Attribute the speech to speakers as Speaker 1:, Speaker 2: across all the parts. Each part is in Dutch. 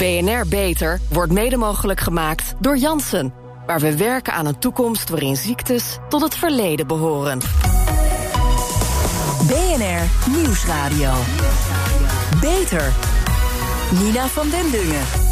Speaker 1: BNR Beter wordt mede mogelijk gemaakt door Janssen. Waar we werken aan een toekomst waarin ziektes tot het verleden behoren.
Speaker 2: BNR Nieuwsradio. Beter. Nina van den Dungen.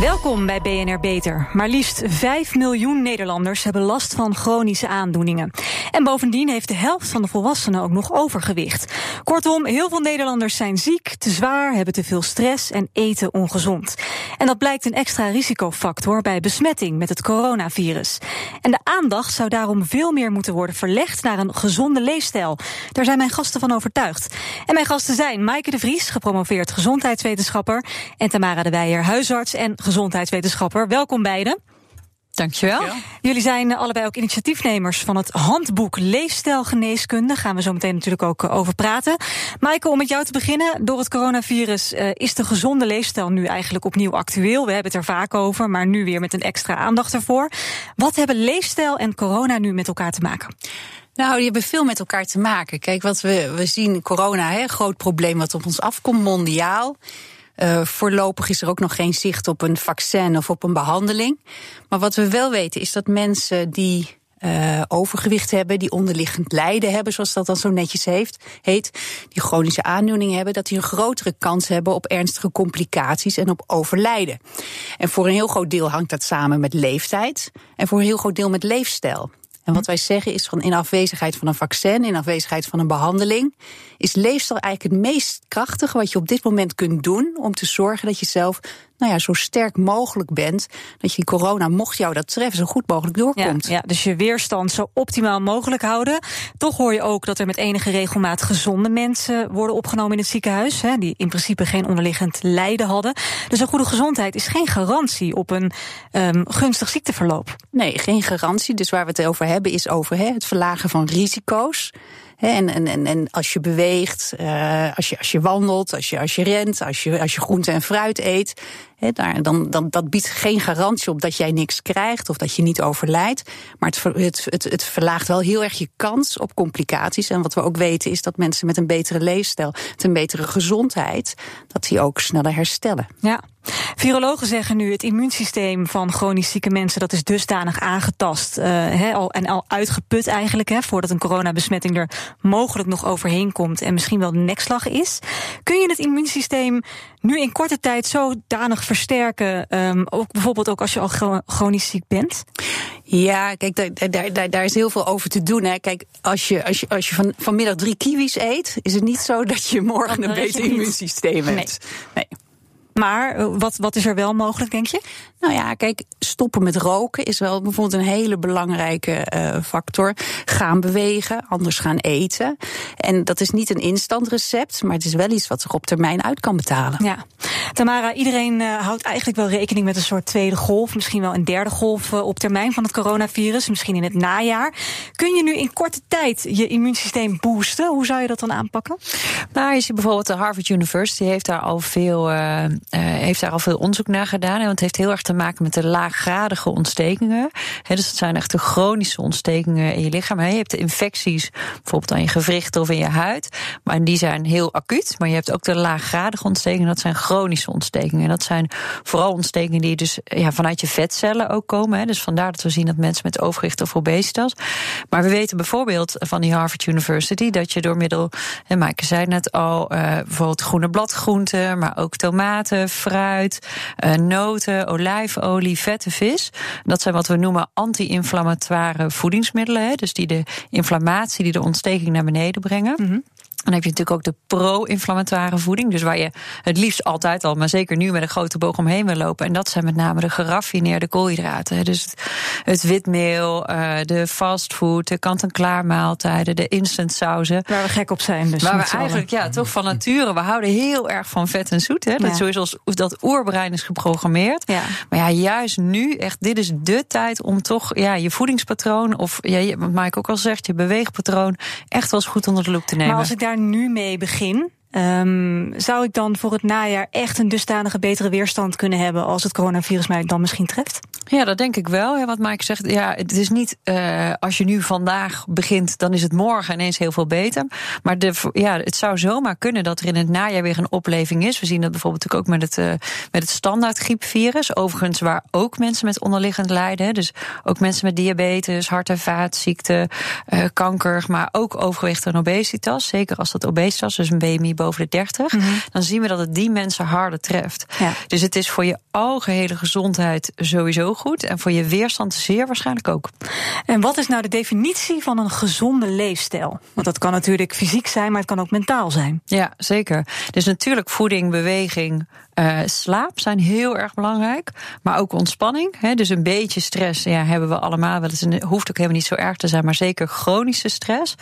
Speaker 3: Welkom bij BNR Beter. Maar liefst 5 miljoen Nederlanders hebben last van chronische aandoeningen. En bovendien heeft de helft van de volwassenen ook nog overgewicht. Kortom, heel veel Nederlanders zijn ziek, te zwaar, hebben te veel stress en eten ongezond. En dat blijkt een extra risicofactor bij besmetting met het coronavirus. En de aandacht zou daarom veel meer moeten worden verlegd naar een gezonde leefstijl. Daar zijn mijn gasten van overtuigd. En mijn gasten zijn Maaike de Vries, gepromoveerd gezondheidswetenschapper, en Tamara de Weijer, huisarts en gezondheidswetenschapper. Welkom beiden.
Speaker 4: Dankjewel.
Speaker 3: Jullie zijn allebei ook initiatiefnemers van het handboek Leefstijlgeneeskunde. Daar gaan we zo meteen natuurlijk ook eh, over praten. Maaike, om met jou te beginnen. Door het coronavirus uh, is de gezonde leefstijl nu eigenlijk opnieuw actueel. We hebben het er vaak over, maar nu weer met een extra aandacht ervoor. Wat hebben leefstijl en corona nu met elkaar te maken?
Speaker 4: Nou, die hebben veel met elkaar te maken. Kijk, wat we, we zien, corona, een groot probleem wat op ons afkomt, mondiaal. Uh, voorlopig is er ook nog geen zicht op een vaccin of op een behandeling. Maar wat we wel weten is dat mensen die uh, overgewicht hebben, die onderliggend lijden hebben, zoals dat dan zo netjes heeft, heet, die chronische aandoeningen hebben, dat die een grotere kans hebben op ernstige complicaties en op overlijden. En voor een heel groot deel hangt dat samen met leeftijd en voor een heel groot deel met leefstijl. En wat wij zeggen is van in afwezigheid van een vaccin, in afwezigheid van een behandeling, is leefstijl eigenlijk het meest krachtige wat je op dit moment kunt doen om te zorgen dat je zelf nou ja, zo sterk mogelijk bent. Dat je corona, mocht jou dat treffen, zo goed mogelijk doorkomt.
Speaker 3: Ja, ja, dus je weerstand zo optimaal mogelijk houden. Toch hoor je ook dat er met enige regelmaat gezonde mensen worden opgenomen in het ziekenhuis. Hè, die in principe geen onderliggend lijden hadden. Dus een goede gezondheid is geen garantie op een um, gunstig ziekteverloop.
Speaker 4: Nee, geen garantie. Dus waar we het over hebben is over hè, het verlagen van risico's. En, en, en, en als je beweegt, uh, als, je, als je wandelt, als je, als je rent, als je, als je groente en fruit eet. He, daar, dan, dan, dat biedt geen garantie op dat jij niks krijgt of dat je niet overlijdt. Maar het, het, het, het verlaagt wel heel erg je kans op complicaties. En wat we ook weten is dat mensen met een betere leefstijl, met een betere gezondheid, dat die ook sneller herstellen.
Speaker 3: Ja. Virologen zeggen nu het immuunsysteem van chronisch zieke mensen dat is dusdanig aangetast uh, al, en al uitgeput eigenlijk, he, voordat een coronabesmetting er mogelijk nog overheen komt en misschien wel de nekslag is. Kun je het immuunsysteem nu in korte tijd zodanig versterken, um, ook bijvoorbeeld ook als je al chronisch ziek bent?
Speaker 4: Ja, kijk, daar, daar, is heel veel over te doen. Hè. Kijk, als je, als je, als je van, vanmiddag drie kiwis eet, is het niet zo dat je morgen een beter immuunsysteem hebt.
Speaker 3: Nee. nee. Maar eh, wat, wat is er wel mogelijk, denk je?
Speaker 4: Nou ja, kijk, stoppen met roken is wel bijvoorbeeld een hele belangrijke uh, factor. Gaan bewegen, anders gaan eten. En dat is niet een instant recept, maar het is wel iets wat zich op termijn uit kan betalen.
Speaker 3: Ja. Tamara, iedereen uh, houdt eigenlijk wel rekening met een soort tweede golf, misschien wel een derde golf uh, op termijn van het coronavirus, misschien in het najaar. Kun je nu in korte tijd je immuunsysteem boosten? Hoe zou je dat dan aanpakken?
Speaker 5: Nou, je ziet bijvoorbeeld de Harvard University heeft daar al veel uh, heeft daar al veel onderzoek naar gedaan. Want het heeft heel erg te maken met de laaggradige ontstekingen. dus het zijn echt de chronische ontstekingen in je lichaam. je hebt infecties bijvoorbeeld aan je gewrichten of in je huid. Maar die zijn heel acuut. Maar je hebt ook de laaggradige ontstekingen. Dat zijn chronische ontstekingen. En dat zijn vooral ontstekingen die dus ja, vanuit je vetcellen ook komen. Dus vandaar dat we zien dat mensen met overgewicht of obesitas. Maar we weten bijvoorbeeld van die Harvard University dat je door middel, en Maaike zei net al, uh, bijvoorbeeld groene bladgroenten, maar ook tomaten fruit, uh, noten, olijfolie, vette vis. Dat zijn wat we noemen anti-inflammatoire voedingsmiddelen. Hè, dus die de inflammatie, die de ontsteking naar beneden brengen. Mm dan heb je natuurlijk ook de pro-inflammatoire voeding. Dus waar je het liefst altijd al, maar zeker nu met een grote boog omheen wil lopen. En dat zijn met name de geraffineerde koolhydraten. Dus het, witmeel, uh, de fastfood, de kant-en-klaar maaltijden, de instant sauzen.
Speaker 3: Waar we gek op zijn. Dus
Speaker 5: waar we eigenlijk, ja, toch van nature, we houden heel erg van vet en zoet. Hè? Dat ja. zoals dat oerbrein is geprogrammeerd. Ja. Maar ja, juist nu, echt, dit is de tijd om toch ja, je voedingspatroon, of ja, wat Mike ook al zegt, je beweegpatroon, echt wel eens goed onder de loep te nemen.
Speaker 3: Maar als ik daar nu mee begin, Um, zou ik dan voor het najaar echt een dusdanige betere weerstand kunnen hebben als het coronavirus mij dan misschien treft?
Speaker 5: Ja, dat denk ik wel. Wat Mike zegt, ja, het is niet uh, als je nu vandaag begint, dan is het morgen ineens heel veel beter. Maar de, ja, het zou zomaar kunnen dat er in het najaar weer een opleving is. We zien dat bijvoorbeeld ook met het, uh, met het standaard griepvirus. Overigens, waar ook mensen met onderliggend lijden. Dus ook mensen met diabetes, hart- en vaatziekten, uh, kanker, maar ook overgewicht en obesitas. Zeker als dat obesitas, dus een BMI boven de 30. Mm -hmm. Dan zien we dat het die mensen harder treft. Ja. Dus het is voor je algehele gezondheid sowieso goed. En voor je weerstand zeer waarschijnlijk ook.
Speaker 3: En wat is nou de definitie van een gezonde leefstijl? Want dat kan natuurlijk fysiek zijn, maar het kan ook mentaal zijn.
Speaker 5: Ja, zeker. Dus natuurlijk voeding, beweging, uh, slaap zijn heel erg belangrijk. Maar ook ontspanning. Hè, dus een beetje stress ja, hebben we allemaal wel eens. Het hoeft ook helemaal niet zo erg te zijn, maar zeker chronische stress.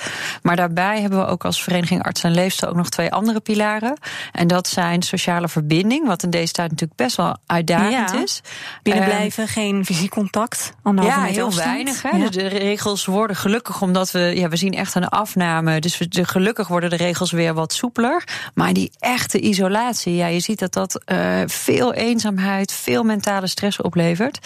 Speaker 5: Maar daarbij hebben we ook als Vereniging Arts en Leefstijl ook nog twee andere pilaren. En dat zijn sociale verbinding, wat in deze tijd natuurlijk best wel uitdagend
Speaker 3: ja.
Speaker 5: is.
Speaker 3: Binnen blijven, um, geen fysiek contact.
Speaker 5: Ja, heel afstand. weinig. Hè. Ja. De regels worden gelukkig, omdat we, ja, we zien echt een afname. Dus we, de, gelukkig worden de regels weer wat soepeler. Maar die echte isolatie, ja, je ziet dat dat uh, veel eenzaamheid, veel mentale stress oplevert.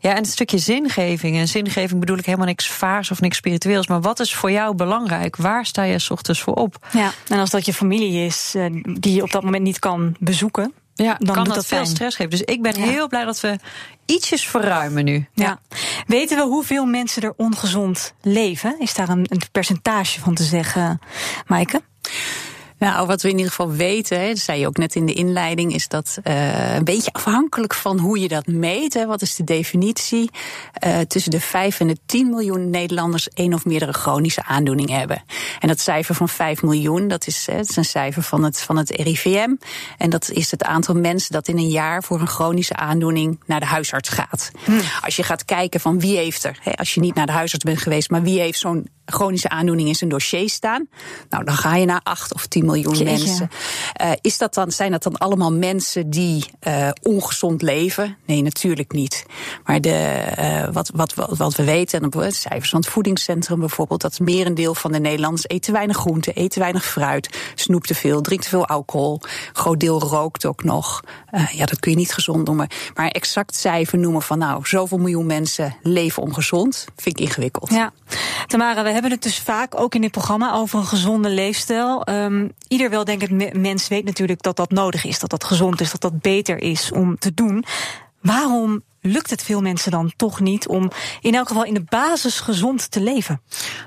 Speaker 5: Ja, en het stukje zingeving. En zingeving bedoel ik helemaal niks vaars of niks spiritueels. Maar wat is voor jou belangrijk? Waar sta je 's ochtends voor op?
Speaker 3: Ja, en als dat je familie is uh, die je op dat moment niet kan bezoeken.
Speaker 5: Ja,
Speaker 3: dan
Speaker 5: kan
Speaker 3: doet
Speaker 5: dat veel stress geven. Dus ik ben
Speaker 3: Ja.
Speaker 5: heel blij dat we ietsjes verruimen nu.
Speaker 3: Ja. Weten we hoeveel mensen er ongezond leven? Is daar een, een percentage van te zeggen, Maaike?
Speaker 4: Nou, wat we in ieder geval weten, hè, dat zei je ook net in de inleiding, is dat uh, een beetje afhankelijk van hoe je dat meet. Hè, wat is de definitie? Uh, tussen de 5 en de 10 miljoen Nederlanders één of meerdere chronische aandoeningen hebben. En dat cijfer van 5 miljoen, dat is, hè, dat is een cijfer van het, van het RIVM. En dat is het aantal mensen dat in een jaar voor een chronische aandoening naar de huisarts gaat.
Speaker 3: Hmm.
Speaker 4: Als je gaat kijken van wie heeft er, hè, als je niet naar de huisarts bent geweest, maar wie heeft zo'n chronische aandoening in zijn dossier staan. Nou, dan ga je naar 8 of 10 miljoen
Speaker 3: Jeetje.
Speaker 4: mensen. Uh, is dat dan, zijn dat dan allemaal mensen die uh, ongezond leven? Nee, natuurlijk niet. Maar de, uh, wat, wat, wat we weten, en de cijfers van het voedingscentrum bijvoorbeeld, dat merendeel van de Nederlanders eet te weinig groente, eet te weinig fruit, snoept te veel, drinkt te veel alcohol, groot deel rookt ook nog. Ja, dat kun je niet gezond noemen. Maar exact cijfer noemen van nou, zoveel miljoen mensen leven ongezond, vind ik ingewikkeld.
Speaker 3: Ja, Tamara, we hebben het dus vaak ook in dit programma over een gezonde leefstijl. Um, ieder weldenkend mens weet natuurlijk dat dat nodig is, dat dat gezond is, dat dat beter is om te doen. Waarom lukt het veel mensen dan toch niet om in elk geval in de basis gezond te leven?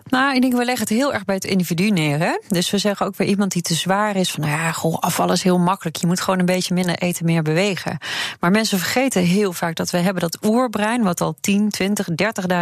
Speaker 5: Nou, ik denk we leggen het heel erg bij het individu neer. Hè? Dus we zeggen ook weer iemand die te zwaar is van, nou ja, goh, afvallen is heel makkelijk. Je moet gewoon een beetje minder eten, meer bewegen. Maar mensen vergeten heel vaak dat we hebben dat oerbrein, wat al 10, 20,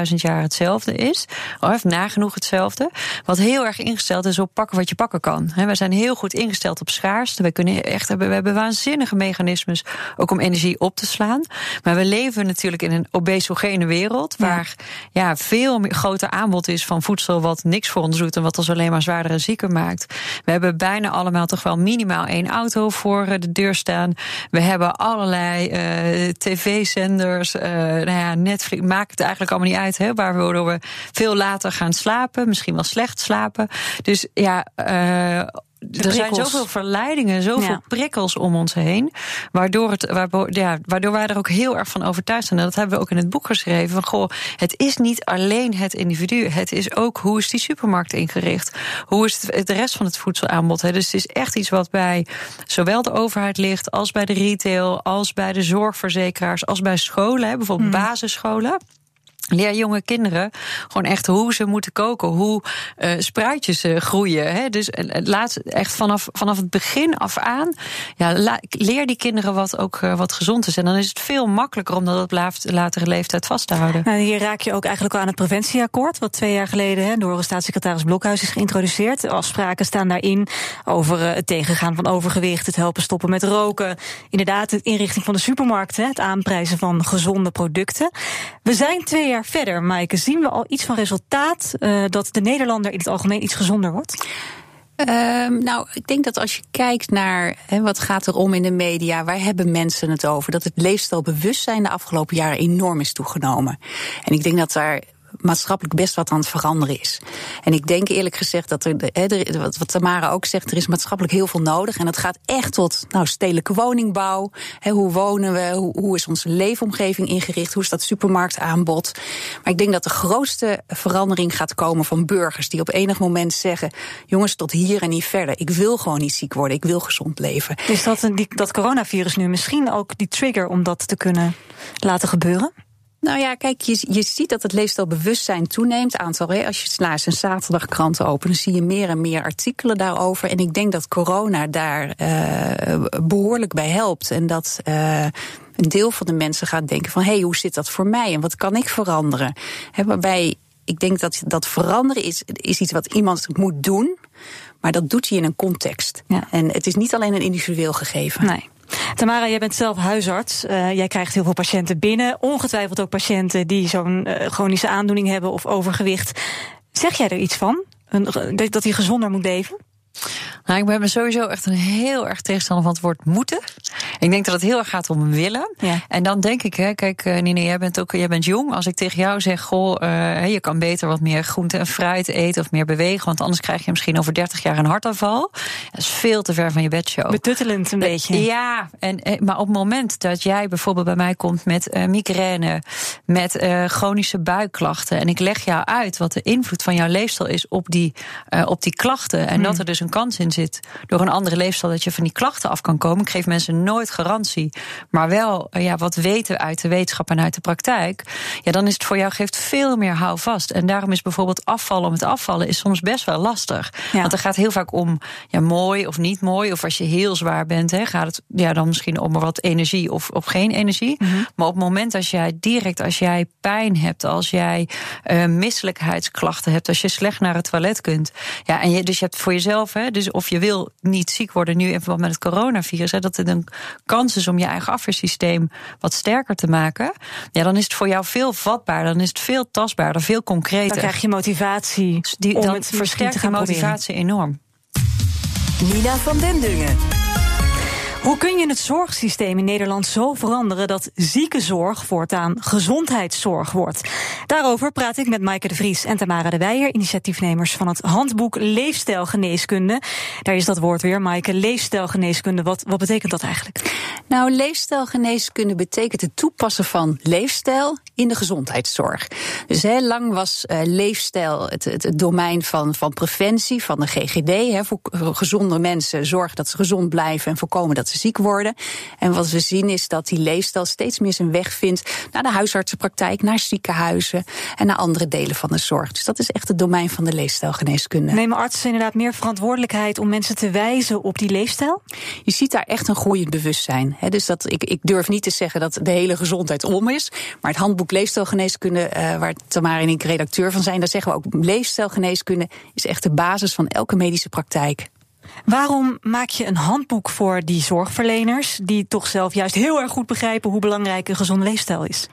Speaker 5: 30.000 jaar hetzelfde is, of heeft nagenoeg hetzelfde, wat heel erg ingesteld is op pakken wat je pakken kan. We zijn heel goed ingesteld op schaarste. We kunnen echt we hebben waanzinnige mechanismes ook om energie op te slaan. Maar we leven natuurlijk in een obesogene wereld, waar ja, veel groter aanbod is van voedsel wat niks voor ons doet en wat ons alleen maar zwaarder en zieker maakt. We hebben bijna allemaal toch wel minimaal één auto voor de deur staan. We hebben allerlei uh, tv-zenders, uh, nou ja, Netflix maakt het eigenlijk allemaal niet uit, hè, waardoor we veel later gaan slapen, misschien wel slecht slapen. Dus ja. Uh, er zijn zoveel verleidingen, zoveel ja. prikkels om ons heen. Waardoor, het, waardoor, ja, waardoor wij er ook heel erg van overtuigd zijn. En dat hebben we ook in het boek geschreven. Van goh, het is niet alleen het individu. Het is ook hoe is die supermarkt ingericht. Hoe is het, de rest van het voedselaanbod. Hè? Dus het is echt iets wat bij zowel de overheid ligt. als bij de retail. als bij de zorgverzekeraars. als bij scholen. Hè? Bijvoorbeeld mm. basisscholen. Leer jonge kinderen gewoon echt hoe ze moeten koken, hoe uh, spruitjes uh, groeien. Hè? Dus uh, laat echt vanaf, vanaf het begin af aan, ja, leer die kinderen wat ook wat gezond is. En dan is het veel makkelijker om dat op latere leeftijd vast te houden.
Speaker 3: Nou, hier raak je ook eigenlijk al aan het preventieakkoord, wat twee jaar geleden hè, door staatssecretaris Blokhuis is geïntroduceerd. Afspraken staan daarin over het tegengaan van overgewicht, het helpen stoppen met roken. Inderdaad, de inrichting van de supermarkt, hè, het aanprijzen van gezonde producten. We zijn twee jaar verder, Maaike, zien we al iets van resultaat uh, dat de Nederlander in het algemeen iets gezonder wordt?
Speaker 4: Um, nou, ik denk dat als je kijkt naar wat gaat er om in de media, waar hebben mensen het over? Dat het leefstijlbewustzijn de afgelopen jaren enorm is toegenomen. En ik denk dat daar maatschappelijk best wat aan het veranderen is. En ik denk eerlijk gezegd dat er, wat Tamara ook zegt, er is maatschappelijk heel veel nodig. En dat gaat echt tot nou, stedelijke woningbouw. hoe wonen we? Hoe, is onze leefomgeving ingericht? Hoe is dat supermarktaanbod? Maar ik denk dat de grootste verandering gaat komen van burgers die op enig moment zeggen: jongens, tot hier en niet verder. Ik wil gewoon niet ziek worden. Ik wil gezond leven.
Speaker 3: Is dat, een, die, dat coronavirus nu misschien ook die trigger om dat te kunnen laten gebeuren?
Speaker 4: Nou ja, kijk, je, je ziet dat het leefstijlbewustzijn toeneemt. Aantal, hè, als je slaas een zaterdagkrant opent, dan zie je meer en meer artikelen daarover. En ik denk dat corona daar uh, behoorlijk bij helpt. En dat. Uh, een deel van de mensen gaat denken van hé, hey, hoe zit dat voor mij en wat kan ik veranderen? He, waarbij ik denk dat dat veranderen is, is iets wat iemand moet doen, maar dat doet hij in een context. Ja. En het is niet alleen een individueel gegeven.
Speaker 3: Nee. Tamara, jij bent zelf huisarts. Uh, jij krijgt heel veel patiënten binnen. Ongetwijfeld ook patiënten die zo'n uh, chronische aandoening hebben of overgewicht. Zeg jij er iets van? Een, dat hij gezonder moet leven?
Speaker 5: Nou, ik ben sowieso echt een heel erg tegenstander van het woord moeten. Ik denk dat het heel erg gaat om willen. Ja. En dan denk ik, hè, kijk, uh, Nina, jij bent ook jij bent jong. Als ik tegen jou zeg, goh, uh, je kan beter wat meer groente en fruit eten of meer bewegen, want anders krijg je misschien over 30 jaar een hartaanval. Dat is veel te ver van je bedshow.
Speaker 3: Betuttelend een beetje.
Speaker 5: Ja, en, eh, maar op het moment dat jij bijvoorbeeld bij mij komt met uh, migraine, met uh, chronische buikklachten, en ik leg jou uit wat de invloed van jouw leefstijl is op die, op die klachten, en hmm. dat er dus een kans in zit door een andere leefstijl dat je van die klachten af kan komen. Ik geef mensen nooit garantie, maar wel ja, wat weten we uit de wetenschap en uit de praktijk. Ja, dan is het voor jou geeft veel meer houvast. En daarom is bijvoorbeeld afvallen om het afvallen is soms best wel lastig. Want er gaat heel vaak om ja, mooi of niet mooi. Of als je heel zwaar bent, hè, gaat het ja, dan misschien om wat energie of, of geen energie. Mhm. Maar op het moment als jij direct, als jij pijn hebt, als jij uh, misselijkheidsklachten hebt, als je slecht naar het toilet kunt. Ja, en je, dus je hebt voor jezelf, hè, dus of je wil niet ziek worden nu in verband met het coronavirus, hè, dat het een kans is om je eigen afweersysteem wat sterker te maken, ja, dan is het voor jou veel vatbaarder, dan is het veel tastbaarder, veel concreter. Dan
Speaker 3: krijg je motivatie.
Speaker 5: Die, dan versterkt je motivatie enorm.
Speaker 2: Nina van den Dungen.
Speaker 3: Hoe kun je het zorgsysteem in Nederland zo veranderen dat ziekenzorg voortaan gezondheidszorg wordt? Daarover praat ik met Maaike de Vries en Tamara de Weijer, initiatiefnemers van het handboek Leefstijlgeneeskunde. Daar is dat woord weer, Maaike, leefstijlgeneeskunde. Wat, wat betekent dat eigenlijk?
Speaker 4: Nou, leefstijlgeneeskunde betekent het toepassen van leefstijl in de gezondheidszorg. Dus heel lang was uh, leefstijl het, het, het, domein van, van preventie, van de GGD. Hè, voor gezonde mensen zorgen dat ze gezond blijven en voorkomen dat ze ziek worden. En wat we zien is dat die leefstijl steeds meer zijn weg vindt naar de huisartsenpraktijk, naar ziekenhuizen en naar andere delen van de zorg. Dus dat is echt het domein van de leefstijlgeneeskunde.
Speaker 3: Nemen artsen inderdaad meer verantwoordelijkheid om mensen te wijzen op die leefstijl?
Speaker 4: Je ziet daar echt een groeiend bewustzijn. He, dus dat, ik, ik durf niet te zeggen dat de hele gezondheid om is. Maar het handboek Leefstijlgeneeskunde, uh, waar Tamara en ik redacteur van zijn, daar zeggen we ook: leefstijlgeneeskunde is echt de basis van elke medische praktijk.
Speaker 3: Waarom maak je een handboek voor die zorgverleners, die toch zelf juist heel erg goed begrijpen hoe belangrijk een gezonde leefstijl is?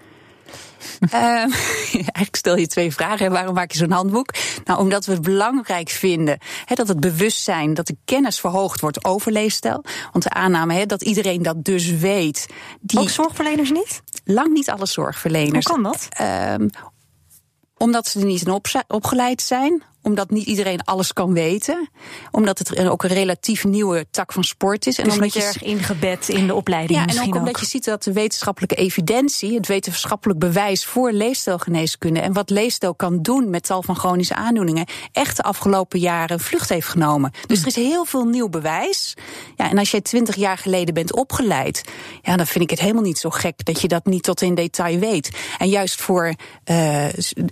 Speaker 4: Uh, eigenlijk stel je twee vragen. Waarom maak je zo'n handboek? Nou, omdat we het belangrijk vinden dat het bewustzijn, dat de kennis verhoogd wordt over leefstijl. Want de aanname dat iedereen dat dus weet.
Speaker 3: Die... Ook zorgverleners niet?
Speaker 4: Lang niet alle zorgverleners.
Speaker 3: Hoe kan dat?
Speaker 4: Uh, omdat ze er niet in opgeleid zijn, omdat niet iedereen alles kan weten. Omdat het ook een relatief nieuwe tak van sport is.
Speaker 3: En dus omdat je erg ingebed in de opleiding.
Speaker 4: Ja, en ook omdat je ziet dat de wetenschappelijke evidentie, het wetenschappelijk bewijs voor leefstijlgeneeskunde en wat leefstijl kan doen met tal van chronische aandoeningen, echt de afgelopen jaren vlucht heeft genomen. Dus er is heel veel nieuw bewijs. Ja, en als jij twintig jaar geleden bent opgeleid, ja, dan vind ik het helemaal niet zo gek dat je dat niet tot in detail weet. En juist voor uh,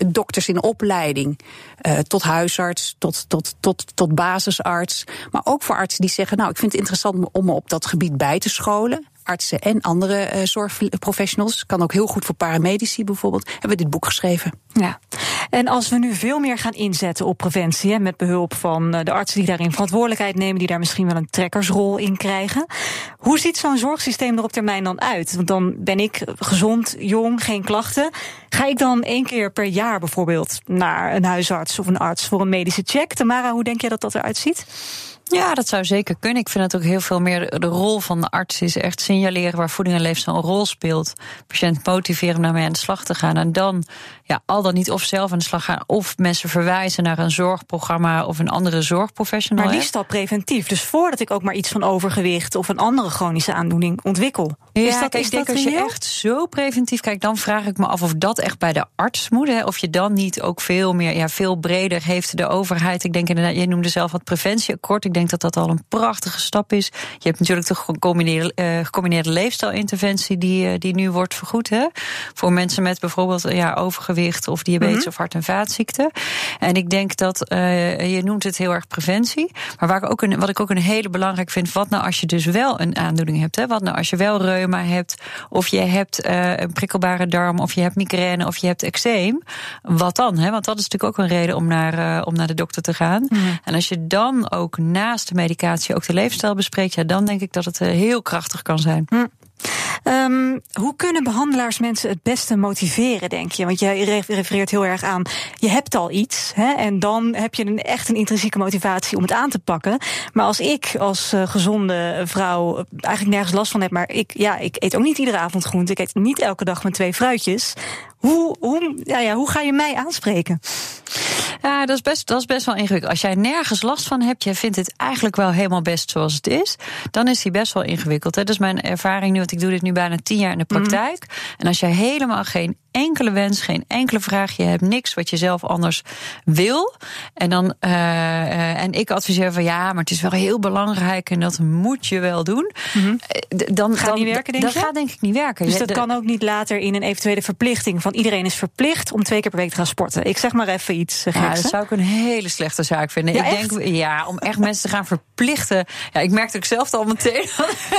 Speaker 4: dokters in opleiding, uh, tot huis huisarts tot, tot, tot, tot basisarts. Maar ook voor artsen die zeggen: Nou, ik vind het interessant om me op dat gebied bij te scholen artsen en andere uh, zorgprofessionals. Kan ook heel goed voor paramedici bijvoorbeeld. Hebben we dit boek geschreven.
Speaker 3: Ja. En als we nu veel meer gaan inzetten op preventie, hè, met behulp van eh, de artsen die daarin verantwoordelijkheid nemen, die daar misschien wel een trekkersrol in krijgen. Hoe ziet zo'n zorgsysteem er op termijn dan uit? Want dan ben ik gezond, jong, geen klachten. Ga ik dan één keer per jaar bijvoorbeeld naar een huisarts of een arts voor een medische check? Tamara, hoe denk jij dat dat eruit ziet?
Speaker 5: Ja, dat zou zeker kunnen. Ik vind het ook heel veel meer de rol van de arts is echt signaleren waar voeding en leefstijl een rol speelt. Patiënt motiveren om daarmee aan de slag te gaan. En dan ja, al dan niet of zelf aan de slag gaan, of mensen verwijzen naar een zorgprogramma of een andere zorgprofessional.
Speaker 3: Maar liefst al preventief. Dus voordat ik ook maar iets van overgewicht of een andere chronische aandoening ontwikkel.
Speaker 5: Ja, is dat, kijk, is ik denk als je echt zo preventief kijkt, dan vraag ik me af of dat echt bij de arts moet. Hè? Of je dan niet ook veel meer, ja, veel breder heeft de overheid. Ik denk inderdaad, je noemde zelf wat preventieakkoord. Ik denk dat dat al een prachtige stap is. Je hebt natuurlijk de gecombineerde, uh, gecombineerde leefstijlinterventie die, uh, die nu wordt vergoed. Hè? Voor mensen met bijvoorbeeld ja, overgewicht of diabetes mm of hart- en vaatziekten. En ik denk dat, uh, je noemt het heel erg preventie. Maar waar ik ook een, wat ik ook een hele belangrijk vind, wat nou als je dus wel een aandoening hebt? Hè? Wat nou als je wel reuma hebt, of je hebt een prikkelbare darm, of je hebt migraine, of je hebt eczeem? Wat dan? Hè? Want dat is natuurlijk ook een reden om naar, om naar de dokter te gaan. Mm En als je dan ook naast de medicatie ook de leefstijl bespreekt, ja, dan denk ik dat het heel krachtig kan zijn.
Speaker 3: Mm. Um, hoe kunnen behandelaars mensen het beste motiveren, denk je? Want jij refereert heel erg aan, je hebt al iets, hè, en dan heb je een, echt een intrinsieke motivatie om het aan te pakken. Maar als ik als uh, gezonde vrouw eigenlijk nergens last van heb, maar ik, ja, ik eet ook niet iedere avond groente, ik eet niet elke dag mijn twee fruitjes. Hoe, hoe, ja, ja, hoe ga je mij aanspreken?
Speaker 5: Ja, dat is, best, dat is best wel ingewikkeld. Als jij nergens last van hebt, jij vindt het eigenlijk wel helemaal best zoals het is, dan is die best wel ingewikkeld. Hè? Dat is mijn ervaring nu, want ik doe dit nu bijna tien jaar in de mhm. praktijk. En als jij helemaal geen enkele wens, geen enkele vraag, je hebt niks wat je zelf anders wil. En dan uh, en ik adviseer van ja, maar het is wel heel belangrijk en dat moet je wel doen.
Speaker 3: Mm Dan gaat
Speaker 5: dan,
Speaker 3: niet werken, denk
Speaker 5: dat
Speaker 3: je?
Speaker 5: gaat denk ik niet werken.
Speaker 3: Dus dat kan ook niet later in een eventuele verplichting van iedereen is verplicht om twee keer per week te gaan sporten. Ik zeg maar even iets.
Speaker 5: Ja, dat zou ik een hele slechte zaak vinden.
Speaker 3: Ja,
Speaker 5: ik denk ja, om echt mensen te gaan verplichten. Ja, ik merkte ik zelf al meteen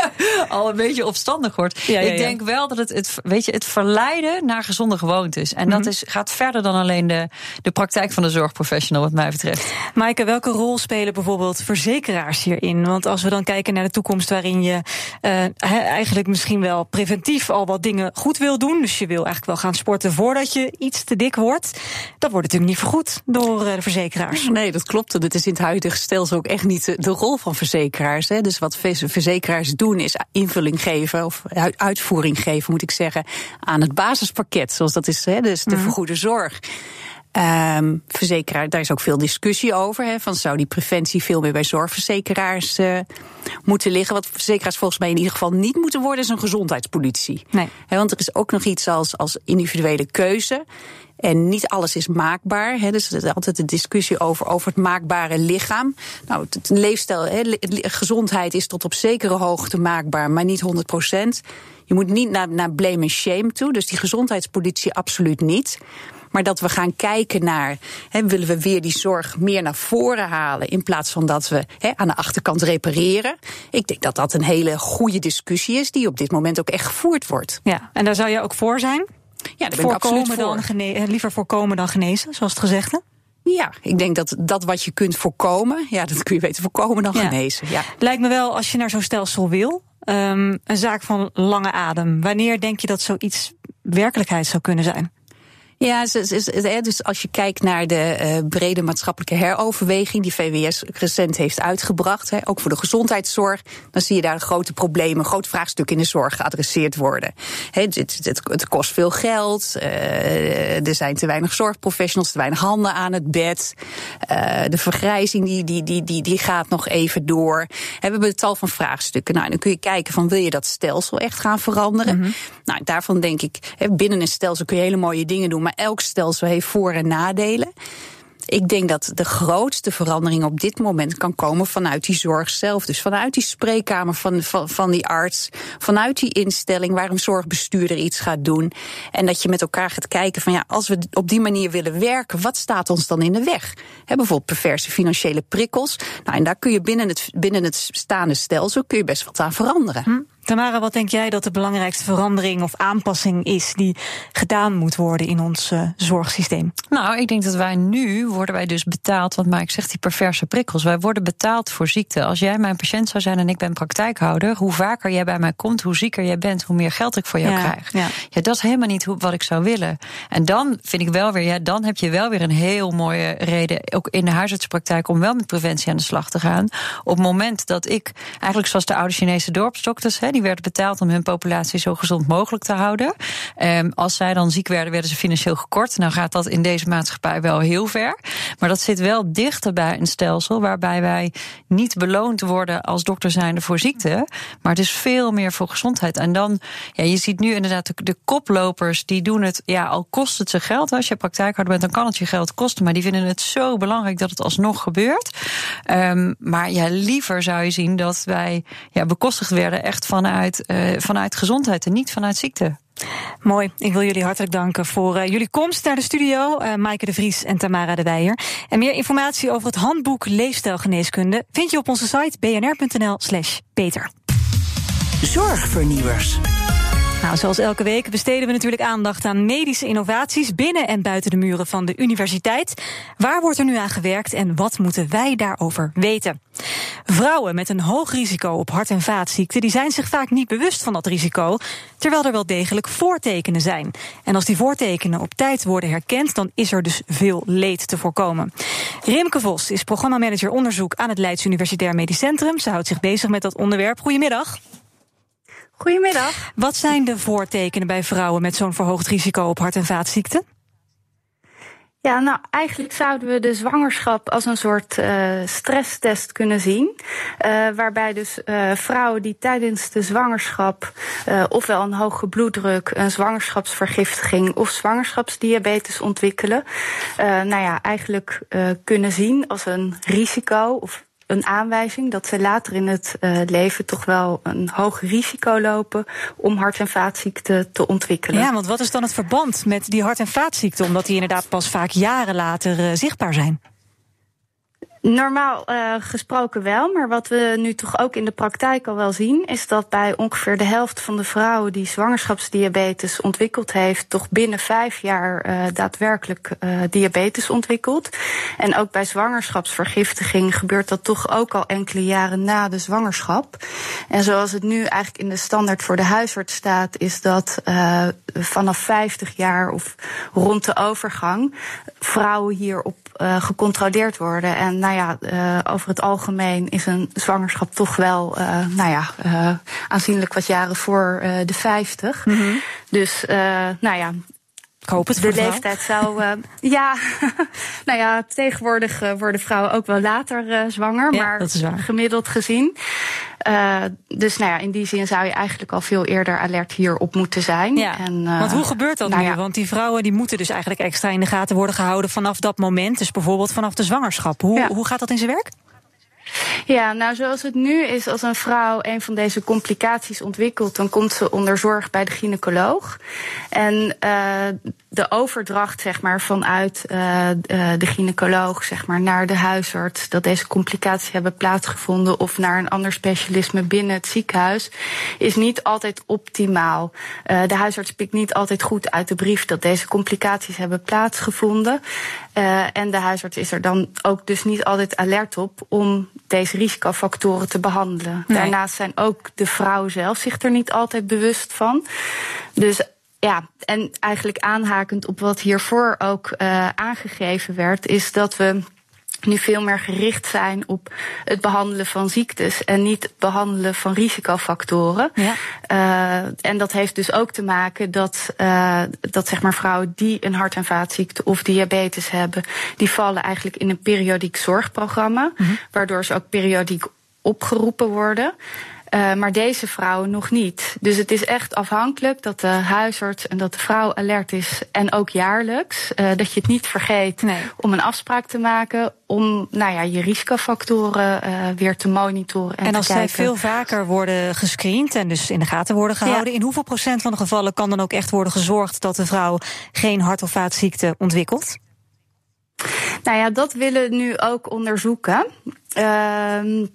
Speaker 5: al een beetje opstandig wordt. Ja, ik denk wel dat het, het, weet je, het verleiden naar gezond gezonde gewoontes. En dat mhm. is, gaat verder dan alleen de, de praktijk van de zorgprofessional, wat mij betreft.
Speaker 3: Maaike, welke rol spelen bijvoorbeeld verzekeraars hierin? Want als we dan kijken naar de toekomst waarin je uh, eigenlijk misschien wel preventief al wat dingen goed wil doen. Dus je wil eigenlijk wel gaan sporten voordat je iets te dik wordt. Dat wordt natuurlijk niet vergoed door uh, de verzekeraars.
Speaker 4: Nee, dat klopt. Dat is in het huidige stelsel ook echt niet de rol van verzekeraars. Hè. Dus wat verzekeraars doen is invulling geven, of uitvoering geven, moet ik zeggen, aan het basispakket zoals dat is, hè, dus de mhm. vergoede zorg. Um, verzekeraar, daar is ook veel discussie over. Hè, van zou die preventie veel meer bij zorgverzekeraars uh, moeten liggen? Wat verzekeraars volgens mij in ieder geval niet moeten worden, is een gezondheidspolitie.
Speaker 3: Nee.
Speaker 4: want er is ook nog iets als, als individuele keuze. En niet alles is maakbaar. Hè, dus er is altijd de discussie over, over het maakbare lichaam. Nou, het leefstijl, hè, gezondheid is tot op zekere hoogte maakbaar, maar niet 100 procent. Je moet niet naar, naar blame en shame toe. Dus die gezondheidspolitie absoluut niet. Maar dat we gaan kijken naar, willen we weer die zorg meer naar voren halen in plaats van dat we aan de achterkant repareren. Ik denk dat dat een hele goede discussie is die op dit moment ook echt gevoerd wordt.
Speaker 3: Ja, en daar zou je ook voor zijn?
Speaker 4: Ja, ben ik absoluut voor.
Speaker 3: Dan gene- liever voorkomen dan genezen, zoals het gezegde?
Speaker 4: Ja, ik denk dat dat wat je kunt voorkomen, ja, dat kun je beter voorkomen dan genezen. Ja.
Speaker 3: Lijkt me wel, als je naar zo'n stelsel wil, um, een zaak van lange adem. Wanneer denk je dat zoiets werkelijkheid zou kunnen zijn?
Speaker 4: Ja, dus als je kijkt naar de uh, brede maatschappelijke heroverweging die VWS recent heeft uitgebracht, ook voor de gezondheidszorg, dan zie je daar grote problemen, grote vraagstukken in de zorg geadresseerd worden. Het, kost veel geld, uh, er zijn te weinig zorgprofessionals, te weinig handen aan het bed. Uh, de vergrijzing die, die, die, die, die gaat nog even door. we hebben een tal van vraagstukken. Nou, dan kun je kijken van wil je dat stelsel echt gaan veranderen? Mm -hmm. Nou, daarvan denk ik, binnen een stelsel kun je hele mooie dingen doen, maar elk stelsel heeft voor- en nadelen. Ik denk dat de grootste verandering op dit moment kan komen vanuit die zorg zelf. Dus vanuit die spreekkamer van, van, van die arts, vanuit die instelling waar een zorgbestuurder iets gaat doen. En dat je met elkaar gaat kijken van ja, als we op die manier willen werken, wat staat ons dan in de weg? He, bijvoorbeeld perverse financiële prikkels. Nou, en daar kun je binnen het, binnen het staande stelsel kun je best wat aan veranderen. Hm.
Speaker 3: Tamara, wat denk jij dat de belangrijkste verandering of aanpassing is die gedaan moet worden in ons uh, zorgsysteem?
Speaker 5: Nou, ik denk dat wij nu worden wij dus betaald, want Mike zegt die perverse prikkels. Wij worden betaald voor ziekte. Als jij mijn patiënt zou zijn en ik ben praktijkhouder, hoe vaker jij bij mij komt, hoe zieker jij bent, hoe meer geld ik voor jou krijg. Ja. ja. dat is helemaal niet wat ik zou willen. En dan vind ik wel weer, ja, dan heb je wel weer een heel mooie reden, ook in de huisartsenpraktijk, om wel met preventie aan de slag te gaan. Op het moment dat ik, eigenlijk zoals de oude Chinese dorpsdokters, hè, die werden betaald om hun populatie zo gezond mogelijk te houden. Um, als zij dan ziek werden, werden ze financieel gekort. Nou gaat dat in deze maatschappij wel heel ver. Maar dat zit wel dichter bij een stelsel waarbij wij niet beloond worden als dokter zijnde voor ziekte. Maar het is veel meer voor gezondheid. En dan, ja, je ziet nu inderdaad de, koplopers, die doen het, ja, al kost het ze geld. Als je praktijkhouder bent, dan kan het je geld kosten. Maar die vinden het zo belangrijk dat het alsnog gebeurt. Um, maar ja, liever zou je zien dat wij ja, bekostigd werden echt vanuit, uh, vanuit gezondheid en niet vanuit ziekte.
Speaker 3: Mooi. Ik wil jullie hartelijk danken voor uh, jullie komst naar de studio. Uh, Maaike de Vries en Tamara de Weijer. En meer informatie over het handboek Leefstijlgeneeskunde vind je op onze site bnr.nl/slash Peter.
Speaker 2: Zorgvernieuwers.
Speaker 3: Nou, zoals elke week besteden we natuurlijk aandacht aan medische innovaties binnen en buiten de muren van de universiteit. Waar wordt er nu aan gewerkt en wat moeten wij daarover weten? Vrouwen met een hoog risico op hart- en vaatziekten die zijn zich vaak niet bewust van dat risico, terwijl er wel degelijk voortekenen zijn. En als die voortekenen op tijd worden herkend, dan is er dus veel leed te voorkomen. Rimke Vos is programmamanager onderzoek aan het Leids Universitair Medisch Centrum. Ze houdt zich bezig met dat onderwerp. Goedemiddag.
Speaker 6: Goedemiddag.
Speaker 3: Wat zijn de voortekenen bij vrouwen met zo'n verhoogd risico op hart- en vaatziekten?
Speaker 6: Ja, nou eigenlijk zouden we de zwangerschap als een soort uh, stresstest kunnen zien. Uh, waarbij dus uh, vrouwen die tijdens de zwangerschap ofwel een hoge bloeddruk, een zwangerschapsvergiftiging of zwangerschapsdiabetes ontwikkelen. nou ja, eigenlijk kunnen zien als een risico of een aanwijzing dat ze later in het uh, leven toch wel een hoog risico lopen om hart- en vaatziekten te ontwikkelen.
Speaker 3: Ja, want wat is dan het verband met die hart- en vaatziekten? Omdat die inderdaad pas vaak jaren later uh, zichtbaar zijn.
Speaker 6: Normaal uh, gesproken wel, maar wat we nu toch ook in de praktijk al wel zien, is dat bij ongeveer de helft van de vrouwen die zwangerschapsdiabetes ontwikkeld heeft, toch binnen vijf jaar uh, daadwerkelijk uh, diabetes ontwikkelt. En ook bij zwangerschapsvergiftiging gebeurt dat toch ook al enkele jaren na de zwangerschap. En zoals het nu eigenlijk in de standaard voor de huisarts staat, is dat vanaf 50 jaar of rond de overgang vrouwen hierop gecontroleerd worden. En ja, uh, over het algemeen is een zwangerschap toch wel, uh, nou ja, uh, aanzienlijk wat jaren voor de 50. Mm -hmm. Dus, nou ja.
Speaker 3: Ik hoop het
Speaker 6: de leeftijd zou. ja, nou ja, tegenwoordig worden vrouwen ook wel later zwanger,
Speaker 3: ja,
Speaker 6: maar gemiddeld gezien. Uh, dus nou ja, in die zin zou je eigenlijk al veel eerder alert hierop moeten zijn.
Speaker 3: Ja. En, uh, Want hoe gebeurt dat
Speaker 6: nou
Speaker 3: nu?
Speaker 6: Ja.
Speaker 3: Want die vrouwen die moeten dus eigenlijk extra in de gaten worden gehouden vanaf dat moment. Dus bijvoorbeeld vanaf de zwangerschap. Hoe,
Speaker 6: Ja.
Speaker 3: hoe gaat dat in zijn werk?
Speaker 6: Ja, nou zoals het nu is, als een vrouw een van deze complicaties ontwikkelt, dan komt ze onder zorg bij de gynaecoloog. En uh, de overdracht, zeg maar, vanuit uh, de gynaecoloog, zeg maar, naar de huisarts, dat deze complicaties hebben plaatsgevonden, of naar een ander specialisme binnen het ziekenhuis, is niet altijd optimaal. De huisarts pikt niet altijd goed uit de brief dat deze complicaties hebben plaatsgevonden. Uh, en de huisarts is er dan ook dus niet altijd alert op om deze risicofactoren te behandelen.
Speaker 3: Nee.
Speaker 6: Daarnaast zijn ook de vrouwen zelf zich er niet altijd bewust van. Dus ja, en eigenlijk aanhakend op wat hiervoor ook uh, aangegeven werd, is dat we nu veel meer gericht zijn op het behandelen van ziektes en niet het behandelen van risicofactoren.
Speaker 3: Ja.
Speaker 6: Uh, en dat heeft dus ook te maken dat, uh, dat zeg maar vrouwen die een hart- en vaatziekte of diabetes hebben, die vallen eigenlijk in een periodiek zorgprogramma,
Speaker 3: Mhm.
Speaker 6: waardoor ze ook periodiek opgeroepen worden. Uh, maar deze vrouwen nog niet. Dus het is echt afhankelijk dat de huisarts en dat de vrouw alert is. En ook jaarlijks. Uh, dat je het niet vergeet
Speaker 3: Nee.
Speaker 6: om een afspraak te maken. Om nou ja, je risicofactoren uh, weer te monitoren. En,
Speaker 3: En als zij veel vaker worden gescreend en dus in de gaten worden gehouden, in hoeveel procent van de gevallen kan dan ook echt worden gezorgd dat de vrouw geen hart- of vaatziekte ontwikkelt?
Speaker 6: Nou ja, dat willen we nu ook onderzoeken. Uh,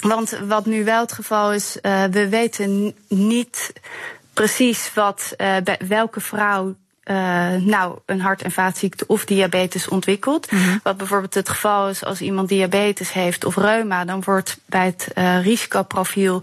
Speaker 6: Want wat nu wel het geval is, uh, we weten niet precies wat, uh, bij welke vrouw uh, nou een hart- en vaatziekte of diabetes ontwikkelt. Mm -hmm. Wat bijvoorbeeld het geval is als iemand diabetes heeft of reuma, dan wordt bij het uh, risicoprofiel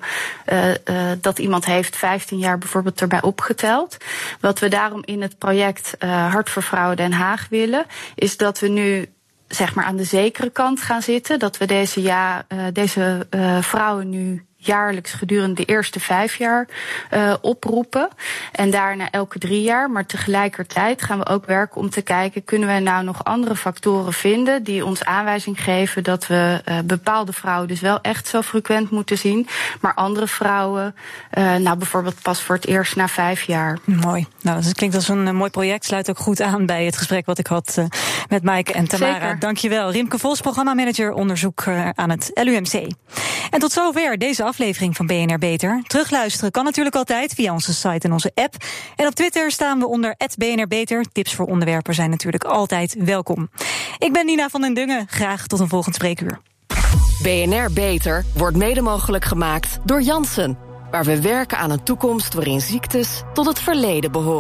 Speaker 6: uh, dat iemand heeft 15 jaar bijvoorbeeld erbij opgeteld. Wat we daarom in het project Hart voor Vrouwen Den Haag willen, is dat we nu zeg maar aan de zekere kant gaan zitten. Dat we deze, ja, deze vrouwen nu jaarlijks gedurende de eerste vijf jaar uh, oproepen. En daarna elke drie jaar. Maar tegelijkertijd gaan we ook werken om te kijken... kunnen we nou nog andere factoren vinden... die ons aanwijzing geven dat we uh, bepaalde vrouwen... dus wel echt zo frequent moeten zien. Maar andere vrouwen, uh, nou bijvoorbeeld pas voor het eerst na vijf jaar.
Speaker 3: Mooi. Nou, dat klinkt als een mooi project. Sluit ook goed aan bij het gesprek wat ik had met Maaike en Tamara.
Speaker 6: Zeker.
Speaker 3: Dankjewel. Rimke Vos, programmamanager onderzoek aan het LUMC. En tot zover deze aflevering van BNR Beter. Terugluisteren kan natuurlijk altijd via onze site en onze app. En op Twitter staan we onder BNR Beter. Tips voor onderwerpen zijn natuurlijk altijd welkom. Ik ben Nina van den Dungen. Graag tot een volgend spreekuur.
Speaker 1: BNR Beter wordt mede mogelijk gemaakt door Jansen. Waar we werken aan een toekomst waarin ziektes tot het verleden behoren.